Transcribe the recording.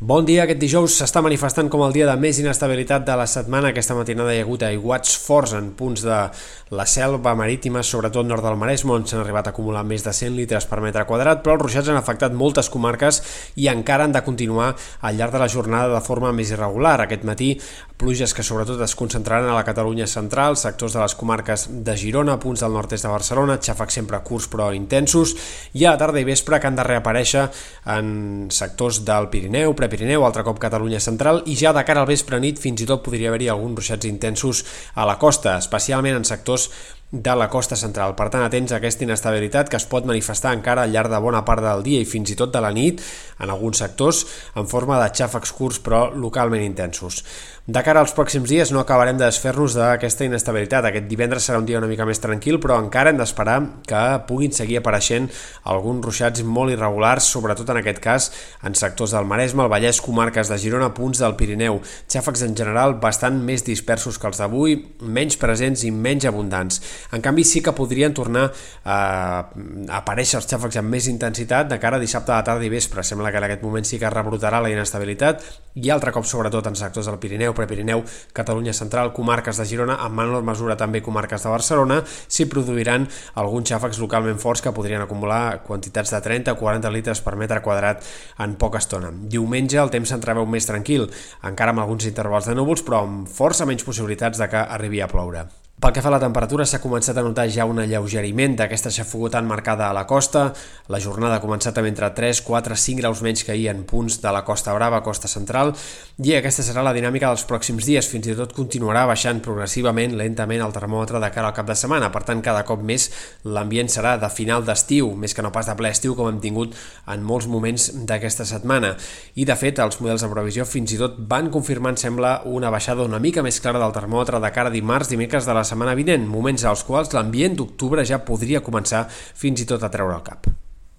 Bon dia. Aquest dijous s'està manifestant com el dia de més inestabilitat de la setmana. Aquesta matinada hi ha hagut aiguats forts en punts de la selva marítima, sobretot nord del Maresme, on s'han arribat a acumular més de 100 litres per metre quadrat, però els ruixats han afectat moltes comarques i encara han de continuar al llarg de la jornada de forma més irregular. Aquest matí, pluges que sobretot es concentraran a la Catalunya central, sectors de les comarques de Girona, punts del nord-est de Barcelona, xàfecs sempre curts però intensos, i a la tarda i vespre que han de reaparèixer en sectors del Pirineu, Prepirineu, altre cop Catalunya central i ja de cara al vespre nit fins i tot podria haver-hi alguns ruixats intensos a la costa, especialment en sectors de la costa central. Per tant, atents a aquesta inestabilitat que es pot manifestar encara al llarg de bona part del dia i fins i tot de la nit en alguns sectors en forma de xàfecs curts però localment intensos. De cara als pròxims dies no acabarem de desfer-nos d'aquesta inestabilitat. Aquest divendres serà un dia una mica més tranquil, però encara hem d'esperar que puguin seguir apareixent alguns ruixats molt irregulars, sobretot en aquest cas en sectors del Maresme, el Vallès, comarques de Girona, punts del Pirineu. Xàfecs en general bastant més dispersos que els d'avui, menys presents i menys abundants. En canvi, sí que podrien tornar a aparèixer els xàfecs amb més intensitat de cara a dissabte la tarda i vespre. Sembla que en aquest moment sí que rebrotarà la inestabilitat i altre cop, sobretot en sectors del Pirineu, Prepirineu, Catalunya Central, comarques de Girona, en menor mesura també comarques de Barcelona, s'hi produiran alguns xàfecs localment forts que podrien acumular quantitats de 30 o 40 litres per metre quadrat en poca estona. Diumenge el temps s'entreveu més tranquil, encara amb alguns intervals de núvols, però amb força menys possibilitats de que arribi a ploure. Pel que fa a la temperatura, s'ha començat a notar ja un alleugeriment d'aquesta xafogó tan marcada a la costa. La jornada ha començat amb entre 3, 4, 5 graus menys que ahir en punts de la Costa Brava, Costa Central, i aquesta serà la dinàmica dels pròxims dies. Fins i tot continuarà baixant progressivament, lentament, el termòmetre de cara al cap de setmana. Per tant, cada cop més l'ambient serà de final d'estiu, més que no pas de ple estiu, com hem tingut en molts moments d'aquesta setmana. I, de fet, els models de previsió fins i tot van confirmant, sembla, una baixada una mica més clara del termòmetre de cara a dimarts, dimecres de la setmana vinent, moments als quals l'ambient d'octubre ja podria començar fins i tot a treure el cap.